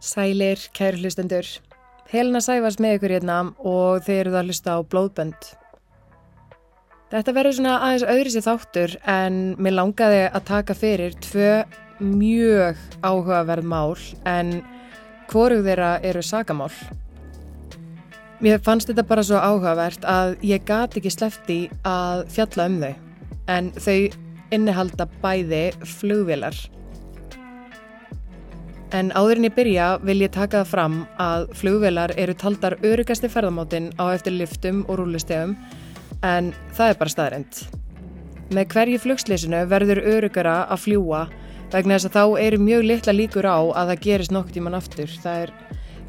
Sælir, kæru hlustendur. Helena Sæfars með ykkur hérna og þeir eru það að hlusta á blóðbönd. Þetta verður svona aðeins öðri sér þáttur en mér langaði að taka fyrir tvö mjög áhugaverð mál en hvorug þeirra eru sagamál. Mér fannst þetta bara svo áhugavert að ég gati ekki slefti að fjalla um þau en þau innihalda bæði flugvilar. En áður en ég byrja vil ég taka það fram að flugvelar eru taldar örugasti ferðamáttinn á eftir liftum og rúlustegum en það er bara staðrind. Með hverju flugsleysinu verður örugara að fljúa vegna þess að þá eru mjög litla líkur á að það gerist nokk tíman aftur. Það er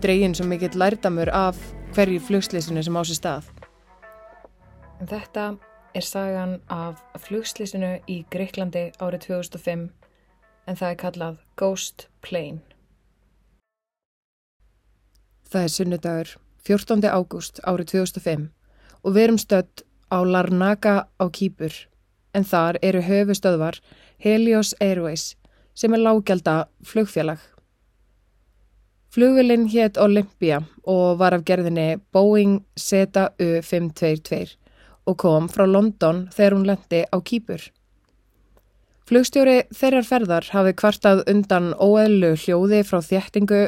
dreginn svo mikill lærdamur af hverju flugsleysinu sem á sér stað. Þetta er sagan af flugsleysinu í Greiklandi árið 2005 en það er kallað Ghost Plane. Það er sunnudagur, 14. ágúst árið 2005 og við erum stödd á Larnaca á Kýpur en þar eru höfustöðvar Helios Airways sem er lággelda flugfélag. Flugvelin hétt Olympia og var af gerðinni Boeing ZU522 og kom frá London þegar hún lendi á Kýpur. Flugstjóri þeirrar ferðar hafi kvartað undan óeðlu hljóði frá þjættingu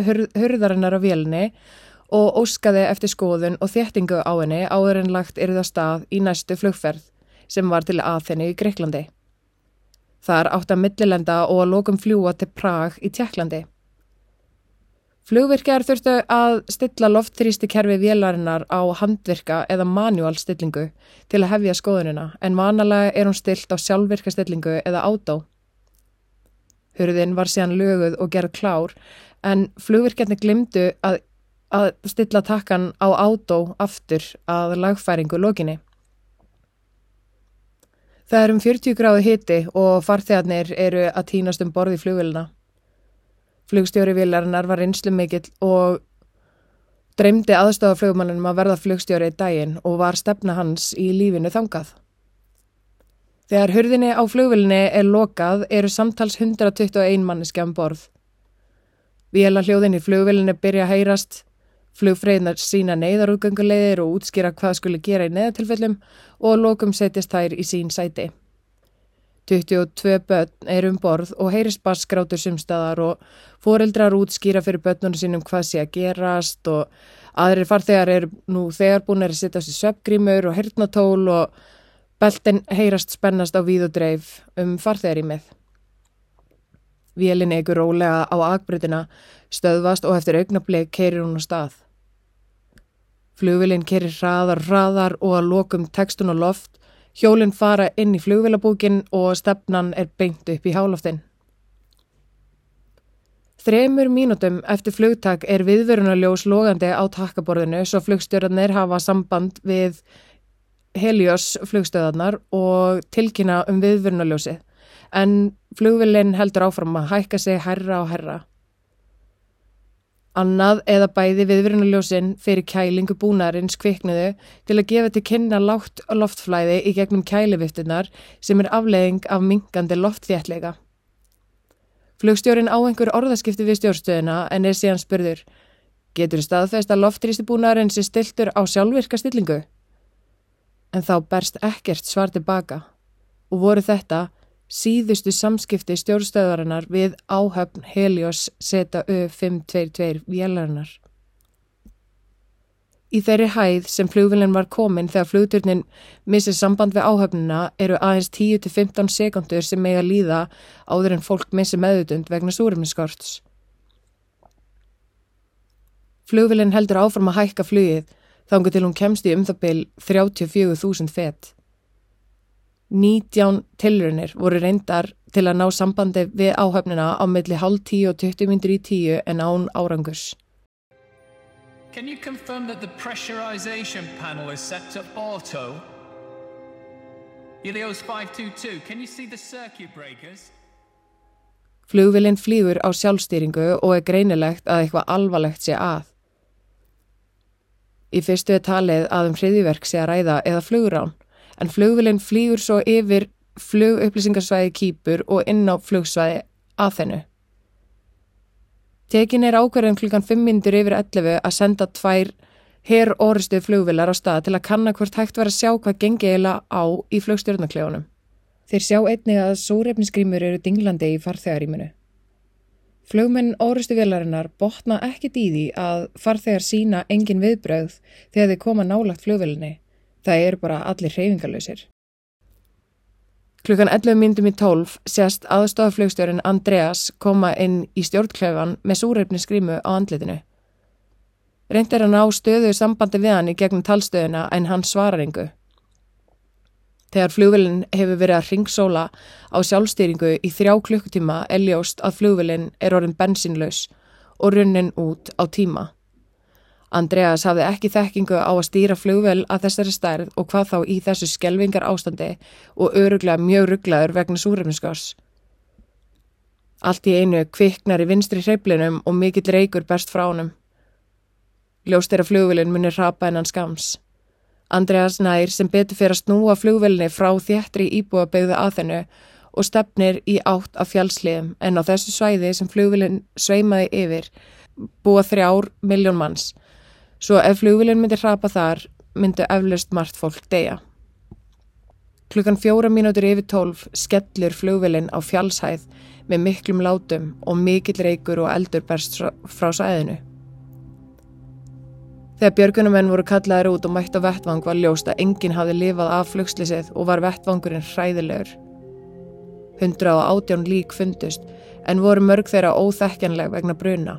hurðarinnar á vélni og óskaði eftir skoðun og þéttingu á henni áður en lagt erða stað í næstu flugferð sem var til aðþenni í Greiklandi. Þar átt að millilenda og að lókum fljúa til Prag í Tjekklandi. Flugvirkjar þurftu að stilla loftþrýsti kerfi vélarinnar á handvirka eða manuál stillingu til að hefja skoðunina en vanalega er hún stilt á sjálfvirka stillingu eða átó. Hurðin var síðan löguð og gerð klár en flugvirkjarnir glimtu að, að stilla takkan á átó aftur að lagfæringu lokinni. Það er um 40 gráði hiti og farþegarnir eru að týnast um borði flugvilina. Flugstjóri vilarinnar var einslu mikill og dreymdi aðstofaflugmannum að verða flugstjóri í daginn og var stefna hans í lífinu þangað. Þegar hurðinni á flugvilni er lokað eru samtals 121 manneski án borð. Vila hljóðin í flugvelinni byrja að heyrast, flugfreyðnar sína neyðarútgöngulegðir og útskýra hvað skuli gera í neðatilfellum og lokum setjast þær í sín sæti. 22 börn er um borð og heyrist baskrátur sumstaðar og foreldrar útskýra fyrir börnunum sínum hvað sé að gerast og aðrir farþegar er nú þegar búin að setja á sér söpgrímur og hernatól og beltin heyrast spennast á víð og dreif um farþegar í með. Vélin eigur rólega á akbrytina, stöðvast og eftir augnablik keirir hún á stað. Flugvilin keirir hraðar, hraðar og að lokum tekstun og loft, hjólinn fara inn í flugvilabúkin og stefnan er beint upp í háloftin. Þremur mínutum eftir flugtak er viðvörunarljós logandi á takkaborðinu svo flugstjórnarnir hafa samband við Helios flugstöðarnar og tilkynna um viðvörunarljósið en flugvillin heldur áfram að hækka sig herra og herra. Annað eða bæði viðvörunuljósinn fyrir kælingu búnarins kviknuðu til að gefa til kynna lágt loftflæði í gegnum kæliviftunar sem er afleðing af mingandi loftþéttleika. Flugstjórin á einhver orðaskipti við stjórnstöðina en er síðan spurður Getur staðfest að loftrýsti búnarins er stiltur á sjálfvirka stillingu? En þá berst ekkert svar tilbaka og voru þetta síðustu samskipti stjórnstöðarinnar við áhöfn Helios ZU522 vélarinnar. Í þeirri hæð sem flugvillin var komin þegar flugturnin missir samband við áhöfnina eru aðeins 10-15 sekundur sem eiga líða áður en fólk missir meðutund vegna súruminskorts. Flugvillin heldur áfram að hækka flugið þangu til hún kemst í um það byl 34.000 fett. 19 tilrunir voru reyndar til að ná sambandi við áhöfnina á milli hálf 10 og 20 myndir í 10 en án árangurs. Can you confirm that the pressurization panel is set to auto? Helios 522, can you see the circuit breakers? Flugvilinn flýgur á sjálfstýringu og er greinilegt að eitthvað alvarlegt sé að. Í fyrstu er talið að um hriðiverk sé að ræða eða flugrán en flugvilin flýgur svo yfir flugupplýsingarsvæði kýpur og inn á flugsvæði að þennu. Tekin er ákverðin klukkan 5 mindur yfir 11 að senda tvær herr orustu flugvilar á stað til að kanna hvort hægt var að sjá hvað gengi eiginlega á í flugstjórnaklefunum. Þeir sjá einnig að sórefnisgrímur eru dinglandi í farþegaríminu. Flugmenn orustu vilarinnar botna ekkit í því að farþegar sína engin viðbröð þegar þeir koma nálagt flugvilinni. Það eru bara allir hreyfingarlausir. Klukkan 11 myndum í 12 sérst aðstofaflugstjórin Andreas koma inn í stjórnklefan með súreifnisgrímu á andlitinu. Reynd er að ná stöðu sambandi við hann í gegnum talstöðuna en hann svarar yngu. Þegar flugvelin hefur verið að ringsóla á sjálfstýringu í þrjá klukkutíma er ljóst að flugvelin er orðin bensinlaus og runnin út á tíma. Andreas hafði ekki þekkingu á að stýra flugvel að þessari stærð og hvað þá í þessu skelvingar ástandi og öruglega mjög rugglaður vegna súrefniskás. Allt í einu kviknar í vinstri hreiplinum og mikill reykur berst frá honum. Ljóst er að flugvelin munir rapa hennan skams. Andreas nær sem betur fyrir að snúa flugvelinni frá þéttri íbúa beigðu að þennu og stefnir í átt af fjálsliðum en á þessu svæði sem flugvelin sveimaði yfir búa þrjár miljón manns Svo ef flugvilin myndi hrapa þar, myndi eflaust margt fólk deyja. Klukkan fjóra mínútur yfir tólf skellur flugvilin á fjálshæð með miklum látum og mikill reykur og eldur berst frá sæðinu. Þegar björgunumenn voru kallaðir út og mætt á vettvang var ljóst að enginn hafði lifað af flugslisið og var vettvangurinn hræðilegur. Hundra á átján lík fundust en voru mörg þeirra óþekkjanleg vegna bruna.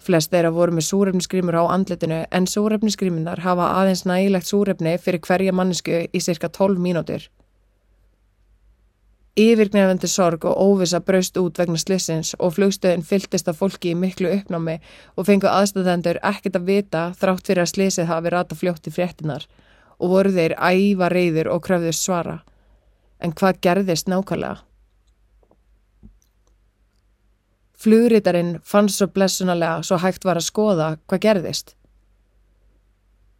Flest þeirra voru með súrefnisgrímur á andletinu en súrefnisgrímunar hafa aðeins nægilegt súrefni fyrir hverja mannesku í cirka 12 mínútur. Yfirgnefandi sorg og óvisa braust út vegna slissins og flugstöðin fyltist af fólki í miklu uppnámi og fengu aðstæðendur ekkert að vita þrátt fyrir að slissið hafi rata fljótt í fréttinar og voru þeir æfa reyður og kröfðust svara. En hvað gerðist nákvæmlega? Flugritarinn fann svo blessunarlega svo hægt var að skoða hvað gerðist.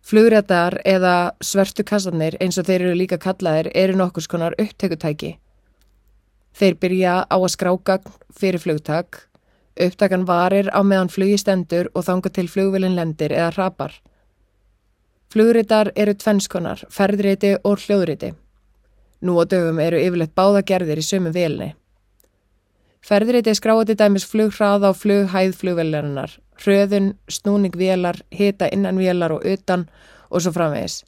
Flugritar eða svörtu kassanir eins og þeir eru líka kallaðir eru nokkurs konar upptökutæki. Þeir byrja á að skrágagn fyrir flugtak, upptakan varir á meðan flugi stendur og þanga til flugvilin lendir eða rapar. Flugritar eru tvennskonar, ferðriti og hljóðriti. Nú á dögum eru yfirleitt báða gerðir í sömu vilni. Ferðriti skráði dæmis flughrað á flughæð flugvelarinnar, hröðun, snúningvélar, hita innanvélar og utan og svo framvegis.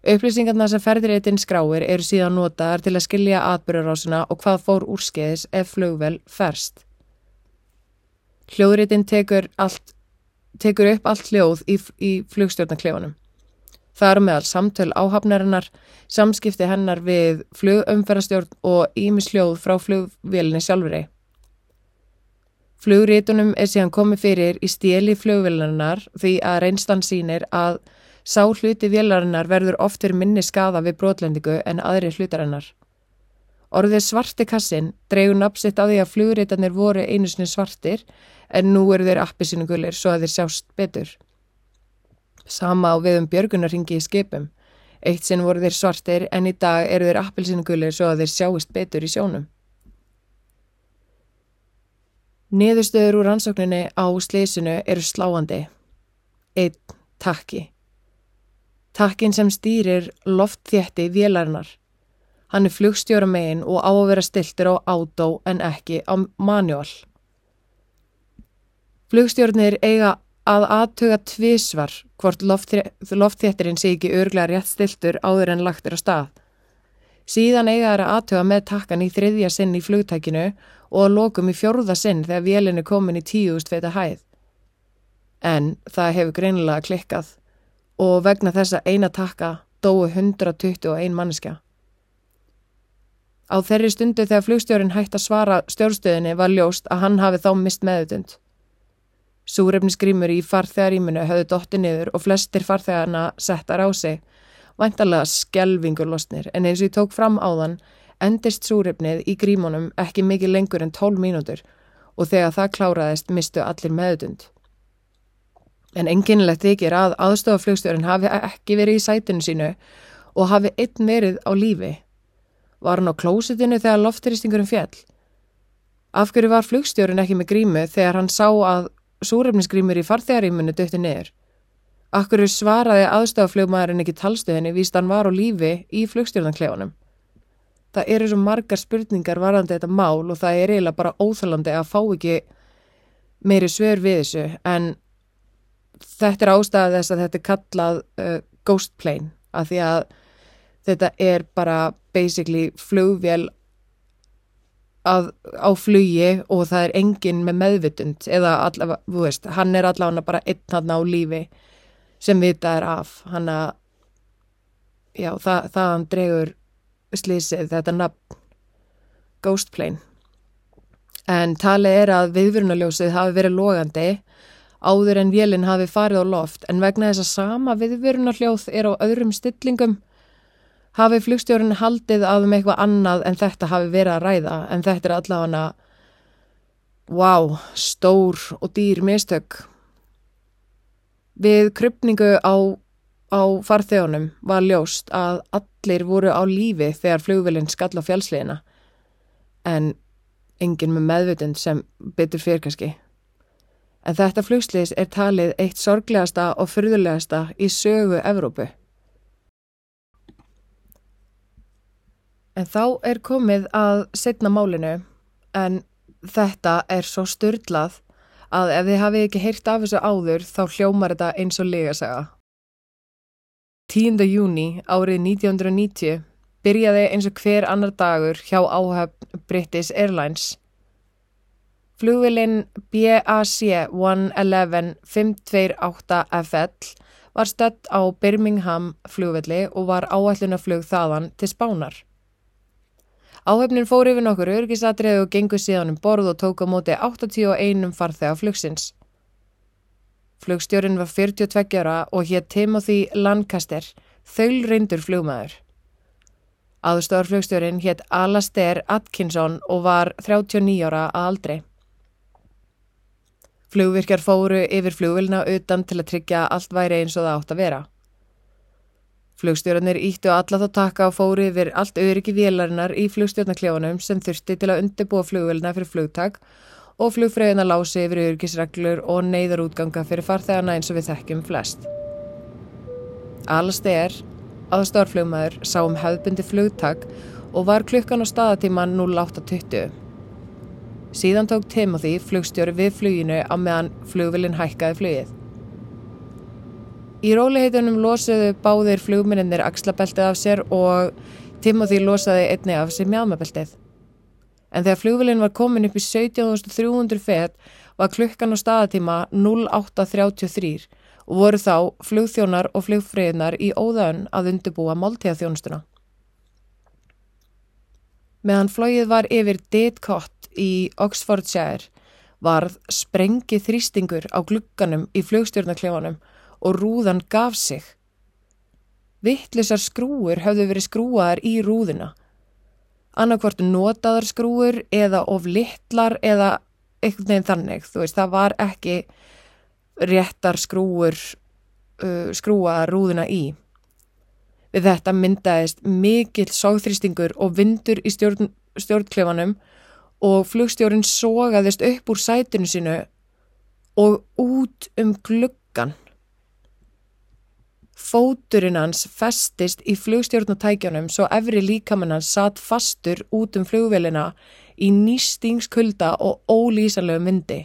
Upplýsingarna sem ferðritin skráir eru síðan notaðar til að skilja atbyrjarásuna og hvað fór úrskeiðis ef flugvel ferst. Hljóðritin tekur, tekur upp allt hljóð í, í flugstjórnarklefunum. Það eru meðal samtöl áhafnarinnar, samskipti hennar við flugumferðarstjórn og ímisljóð frá flugvélinni sjálfurri. Flugrítunum er síðan komið fyrir í stíli flugvélarinnar því að reynslan sínir að sá hluti vélarinnar verður oftir minni skaða við brotlendingu en aðri hlutarinnar. Orðið svarti kassin dreigur napsitt á því að flugrítanir voru einu sinni svartir en nú eru þeir appi sinu gullir svo að þeir sjást betur. Sama á við um björgunarhingi í skipum. Eitt sinn voru þeir svartir en í dag eru þeir appi sinu gullir svo að þeir sjáist betur í sjónum. Niðurstöður úr rannsókninni á sleysinu eru sláandi. Einn takki. Takkin sem stýrir loftþétti vélarinnar. Hann er flugstjóra megin og á að vera stiltur á átó en ekki á manuál. Flugstjórnir eiga að aðtuga tvísvar hvort loftþéttirinn sé ekki örglega rétt stiltur áður en lagt er á stað. Síðan eiga það að aðtuga með takkan í þriðja sinn í flugtækinu og að lokum í fjórða sinn þegar vélinu komin í tíust feita hæð. En það hefur greinilega klikkað og vegna þessa eina takka dói 121 manneska. Á þeirri stundu þegar flugstjórin hægt að svara stjórnstöðinni var ljóst að hann hafi þá mist meðutund. Súrefnisgrímur í farþegaríminu höfðu dotti niður og flestir farþegarna settar á sig, væntalega skelvingur losnir en eins og ég tók fram á þann endist súrefnið í grímunum ekki mikið lengur en 12 mínútur og þegar það kláraðist mistu allir meðutund. En enginlegt þykir að aðstofaflugstjórin hafi ekki verið í sætinu sínu og hafi einn verið á lífi. Var hann á klósitinu þegar lofturistingurinn fjall? Af hverju var flugstjórin ekki með grímu þegar hann sá að súrefnisgrímur í farþegarímunu dötti niður? Hverju svaraði aðstafaflugmaðurinn ekki talstöðinni víst hann var á lífi í flugstjórnanklefunum? Það eru svo margar spurningar varðandi þetta mál og það er eiginlega bara óþálandi að fá ekki meiri svör við þessu en þetta er ástæðað þess að þetta er kallað uh, ghost plane af því að þetta er bara basically flugvél að, á flugi og það er enginn með meðvitund eða allavega, þú veist, hann er allavega bara einn hann á lífi sem vita er af. Hann að já, það, það hann dregur slísið, þetta nafn Ghost Plane. En talið er að viðvörunarljósið hafi verið logandi áður en vélinn hafi farið á loft. En vegna þess að sama viðvörunarljóð er á öðrum stillingum hafi flugstjórun haldið að um eitthvað annað en þetta hafi verið að ræða. En þetta er allavega wow, stór og dýr mistök við krypningu á, á farþjónum var ljóst að allir voru á lífi þegar flugvelin skall á fjálsliðina en enginn með meðvutund sem byttur fyrir kannski. En þetta flugsliðs er talið eitt sorglegasta og fyrðulegasta í sögu Evrópu. En þá er komið að setna málinu en þetta er svo styrlað að ef þið hafið ekki heyrt af þessu áður þá hljómar þetta eins og legasaga. 10. júni árið 1990 byrjaði eins og hver annar dagur hjá áhöfn British Airlines. Flugvilinn BAC 111 528 FL var stött á Birmingham flugvilli og var áallunaflug þaðan til Spánar. Áhefnin fór yfir nokkur örgisatriði og gengur síðan um borð og tók á móti 81 farþega flugsins. Flugstjórin var 42 ára og hétt Timothy Lancaster, þaul reyndur flugmaður. Aðstofarflugstjórin hétt Alastair Atkinson og var 39 ára að aldrei. Flugvirkjar fóru yfir flugvilna utan til að tryggja allt væri eins og það átt að vera. Flugstjórnir íttu alla þá taka og fóri yfir allt öryggi vélarinnar í flugstjórnarklefunum sem þurfti til að undirbúa flugvelina fyrir flugtak og flugfröðina lási yfir öryggisreglur og neyðarútganga fyrir farþegana eins og við þekkjum flest. Alastair, aðstórflugmaður, sá um hefðbundi flugtak og var klukkan á staðatíma 08.20. Síðan tók Timothy flugstjóri við fluginu á meðan flugvelin hækkaði flugið. Í róliheitunum losuðu báðir flugmyndinir axlabeltið af sér og Timothy losaði einni af sér mjálmabeltið. En þegar flugvelin var komin upp í 17.300 fet var klukkan á staðatíma 08.33 og voru þá flugþjónar og flugfriðnar í óðaun að undirbúa máltíðaþjónustuna. Meðan flóið var yfir Ditcott í Oxfordshire varð sprengi þrýstingur á glugganum í flugstjórnarklefanum og rúðan gaf sig. Vittlisar skrúur hafðu verið skrúaðar í rúðina. Annarkvort notaðar skrúur eða of litlar eða eitthvað nefn þannig. Þú veist, það var ekki réttar skrúur uh, skrúaðar rúðina í. Við þetta myndaðist mikill sáþrýstingur og vindur í stjórn, stjórnklefanum og flugstjórun sogaðist upp úr sætinu sinu og út um gluggan. Fóturinn hans festist í flugstjórnatækjanum svo efri líkamann hans satt fastur út um flugvelina í nýstingskulda og ólýsanlegu myndi.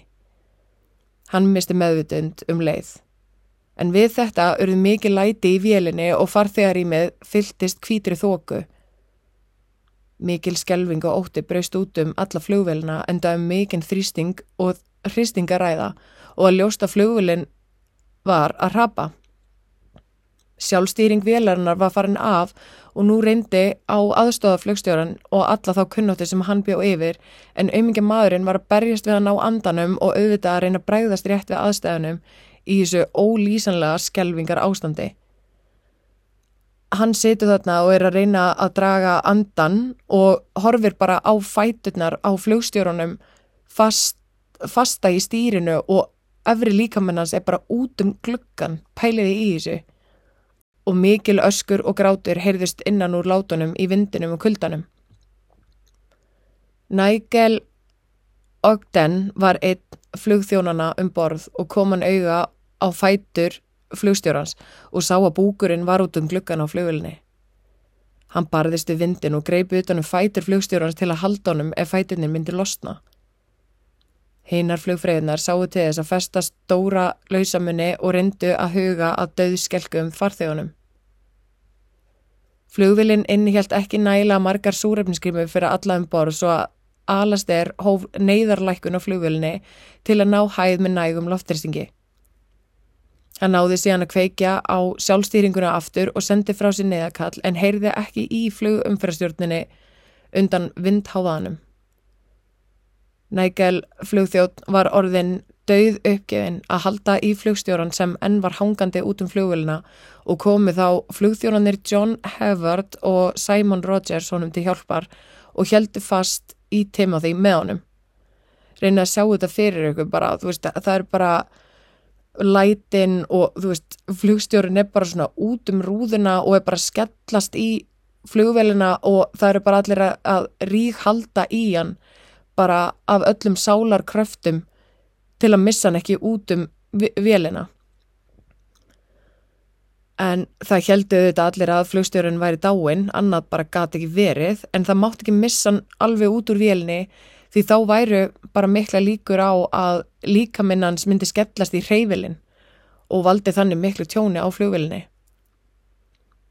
Hann misti meðvutund um leið. En við þetta urði mikið læti í vélinni og farþegar í með fylltist kvítri þóku. Mikil skelving og ótti braust út um alla flugvelina enda um mikinn þrýsting og hristingaræða og að ljósta flugvelin var að rapa. Sjálfstýring vélarinnar var farin af og nú reyndi á aðstofaflugstjóran og alla þá kunnótti sem hann bjó yfir en auðmingi maðurinn var að berjast við að ná andanum og auðvitað að reyna að bræðast rétt við aðstæðunum í þessu ólýsanlega skelvingar ástandi. Hann situr þarna og er að reyna að draga andan og horfir bara á fæturnar á flugstjórunum fast, fasta í stýrinu og öfri líkamennans er bara út um gluggan pæliði í þessu og mikil öskur og grátur heyrðist innan úr látunum í vindinum og kuldanum. Nigel Ogden var einn flugþjónana um borð og kom hann auga á fætur flugstjórans og sá að búkurinn var út um gluggan á flugulni. Hann barðist við vindin og greipi utanum fætur flugstjórans til að halda honum ef fæturnir myndi losna. Heinar flugfræðinar sáu til þess að festa stóra lausamunni og reyndu að huga að döðskelkum farþegunum. Flugvilinn innihjalt ekki næla margar súrefniskrimur fyrir alla um borð svo að Alastair hóf neyðarlækun á flugvillinni til að ná hæð með nægum loftrýstingi. Hann náði síðan að kveikja á sjálfstýringuna aftur og sendi frá sér neðakall en heyrði ekki í flugumfærastjórninni undan vindháðanum. Nægel flugþjótt var orðin dauð uppgefin að halda í flugstjóran sem enn var hangandi út um flugvölina og komið þá flugþjóranir John Havard og Simon Rogers honum til hjálpar og heldu fast í Timothy með honum. Reyna að sjá þetta fyrir ykkur bara, þú veist, það er bara lætin og þú veist flugstjórin er bara svona út um rúðuna og er bara skellast í flugvelina og það eru bara allir að, að ríkhalda í hann bara af öllum sálarkröftum til að missa hann ekki út um velina en það heldu þetta allir að flugstjórin væri dáin annað bara gati ekki verið en það mátt ekki missa hann alveg út úr velini því þá væru bara mikla líkur á að líkaminnans myndi skellast í hreyfilin og valdi þannig miklu tjóni á flugvilinni.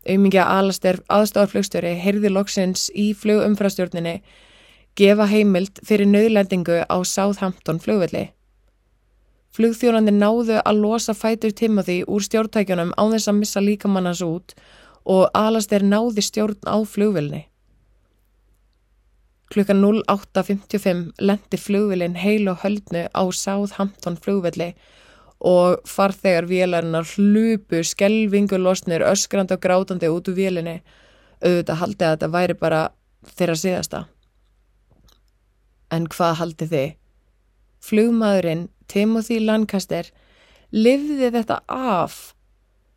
Auðmingja Alaster aðstofarflugstjóri heyrði loksins í flugumfrastjórninni gefa heimild fyrir nöðlendingu á Southampton flugvilli. Flugþjónandi náðu að losa fætur Timothy úr stjórntækjunum á þess að missa líkamannans út og Alaster náði stjórn á flugvilni. Klukkan 08.55 lendi flugvilin heil og höldnu á Southampton flugvilli og farþegar vélarinnar hlupu, skelvingu losnir, öskrand og grátandi út úr vélinni. Auðvitað haldi að þetta væri bara þeirra síðasta. En hvað haldi þið? Flugmaðurinn Timothy Lancaster livði þetta af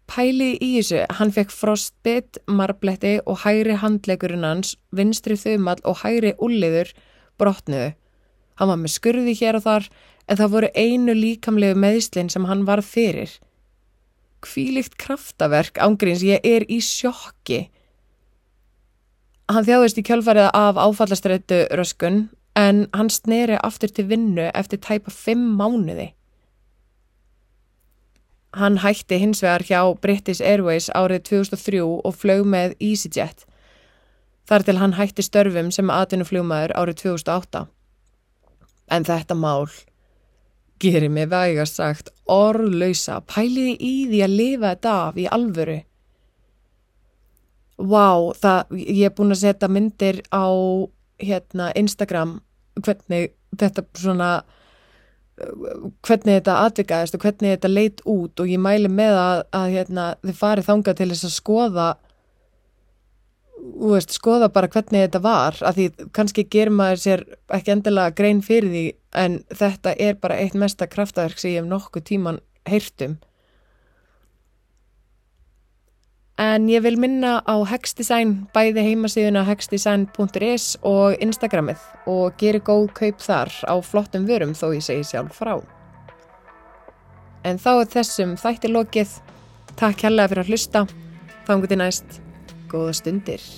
Pæli í þessu, hann fekk frostbit, marbletti og hægri handlegurinn hans, vinstri þumall og hægri úliður brotnuðu. Hann var með skurði hér og þar en það voru einu líkamlegu meðslinn sem hann var fyrir. Kvílikt kraftaverk ángríns, ég er í sjokki. Hann þjáðist í kjölfarið af áfallastrættu röskun en hann sneri aftur til vinnu eftir tæpa fimm mánuði. Hann hætti hins vegar hjá British Airways árið 2003 og flög með EasyJet. Þar til hann hætti störfum sem atvinnufljómaður árið 2008. En þetta mál gerir mig vægast sagt orðlausa, pæliði í því að lifa þetta af í alvöru. Vá, það, ég er búin að setja myndir á hérna, Instagram hvernig þetta svona hvernig þetta atvikaðist og hvernig þetta leit út og ég mæli með að, að hérna, þið farið þanga til þess að skoða veist, skoða bara hvernig þetta var að því kannski ger maður sér ekki endilega grein fyrir því en þetta er bara eitt mesta kraftaverk sem ég hef nokkuð tíman heyrtum En ég vil minna á Hexdesign, bæði heimasíðuna hexdesign.is og Instagramið og geri góð kaup þar á flottum vörum þó ég segi sjálf frá. En þá er þessum þættir lokið. Takk hérlega fyrir að hlusta. Þá um guti næst. Góða stundir.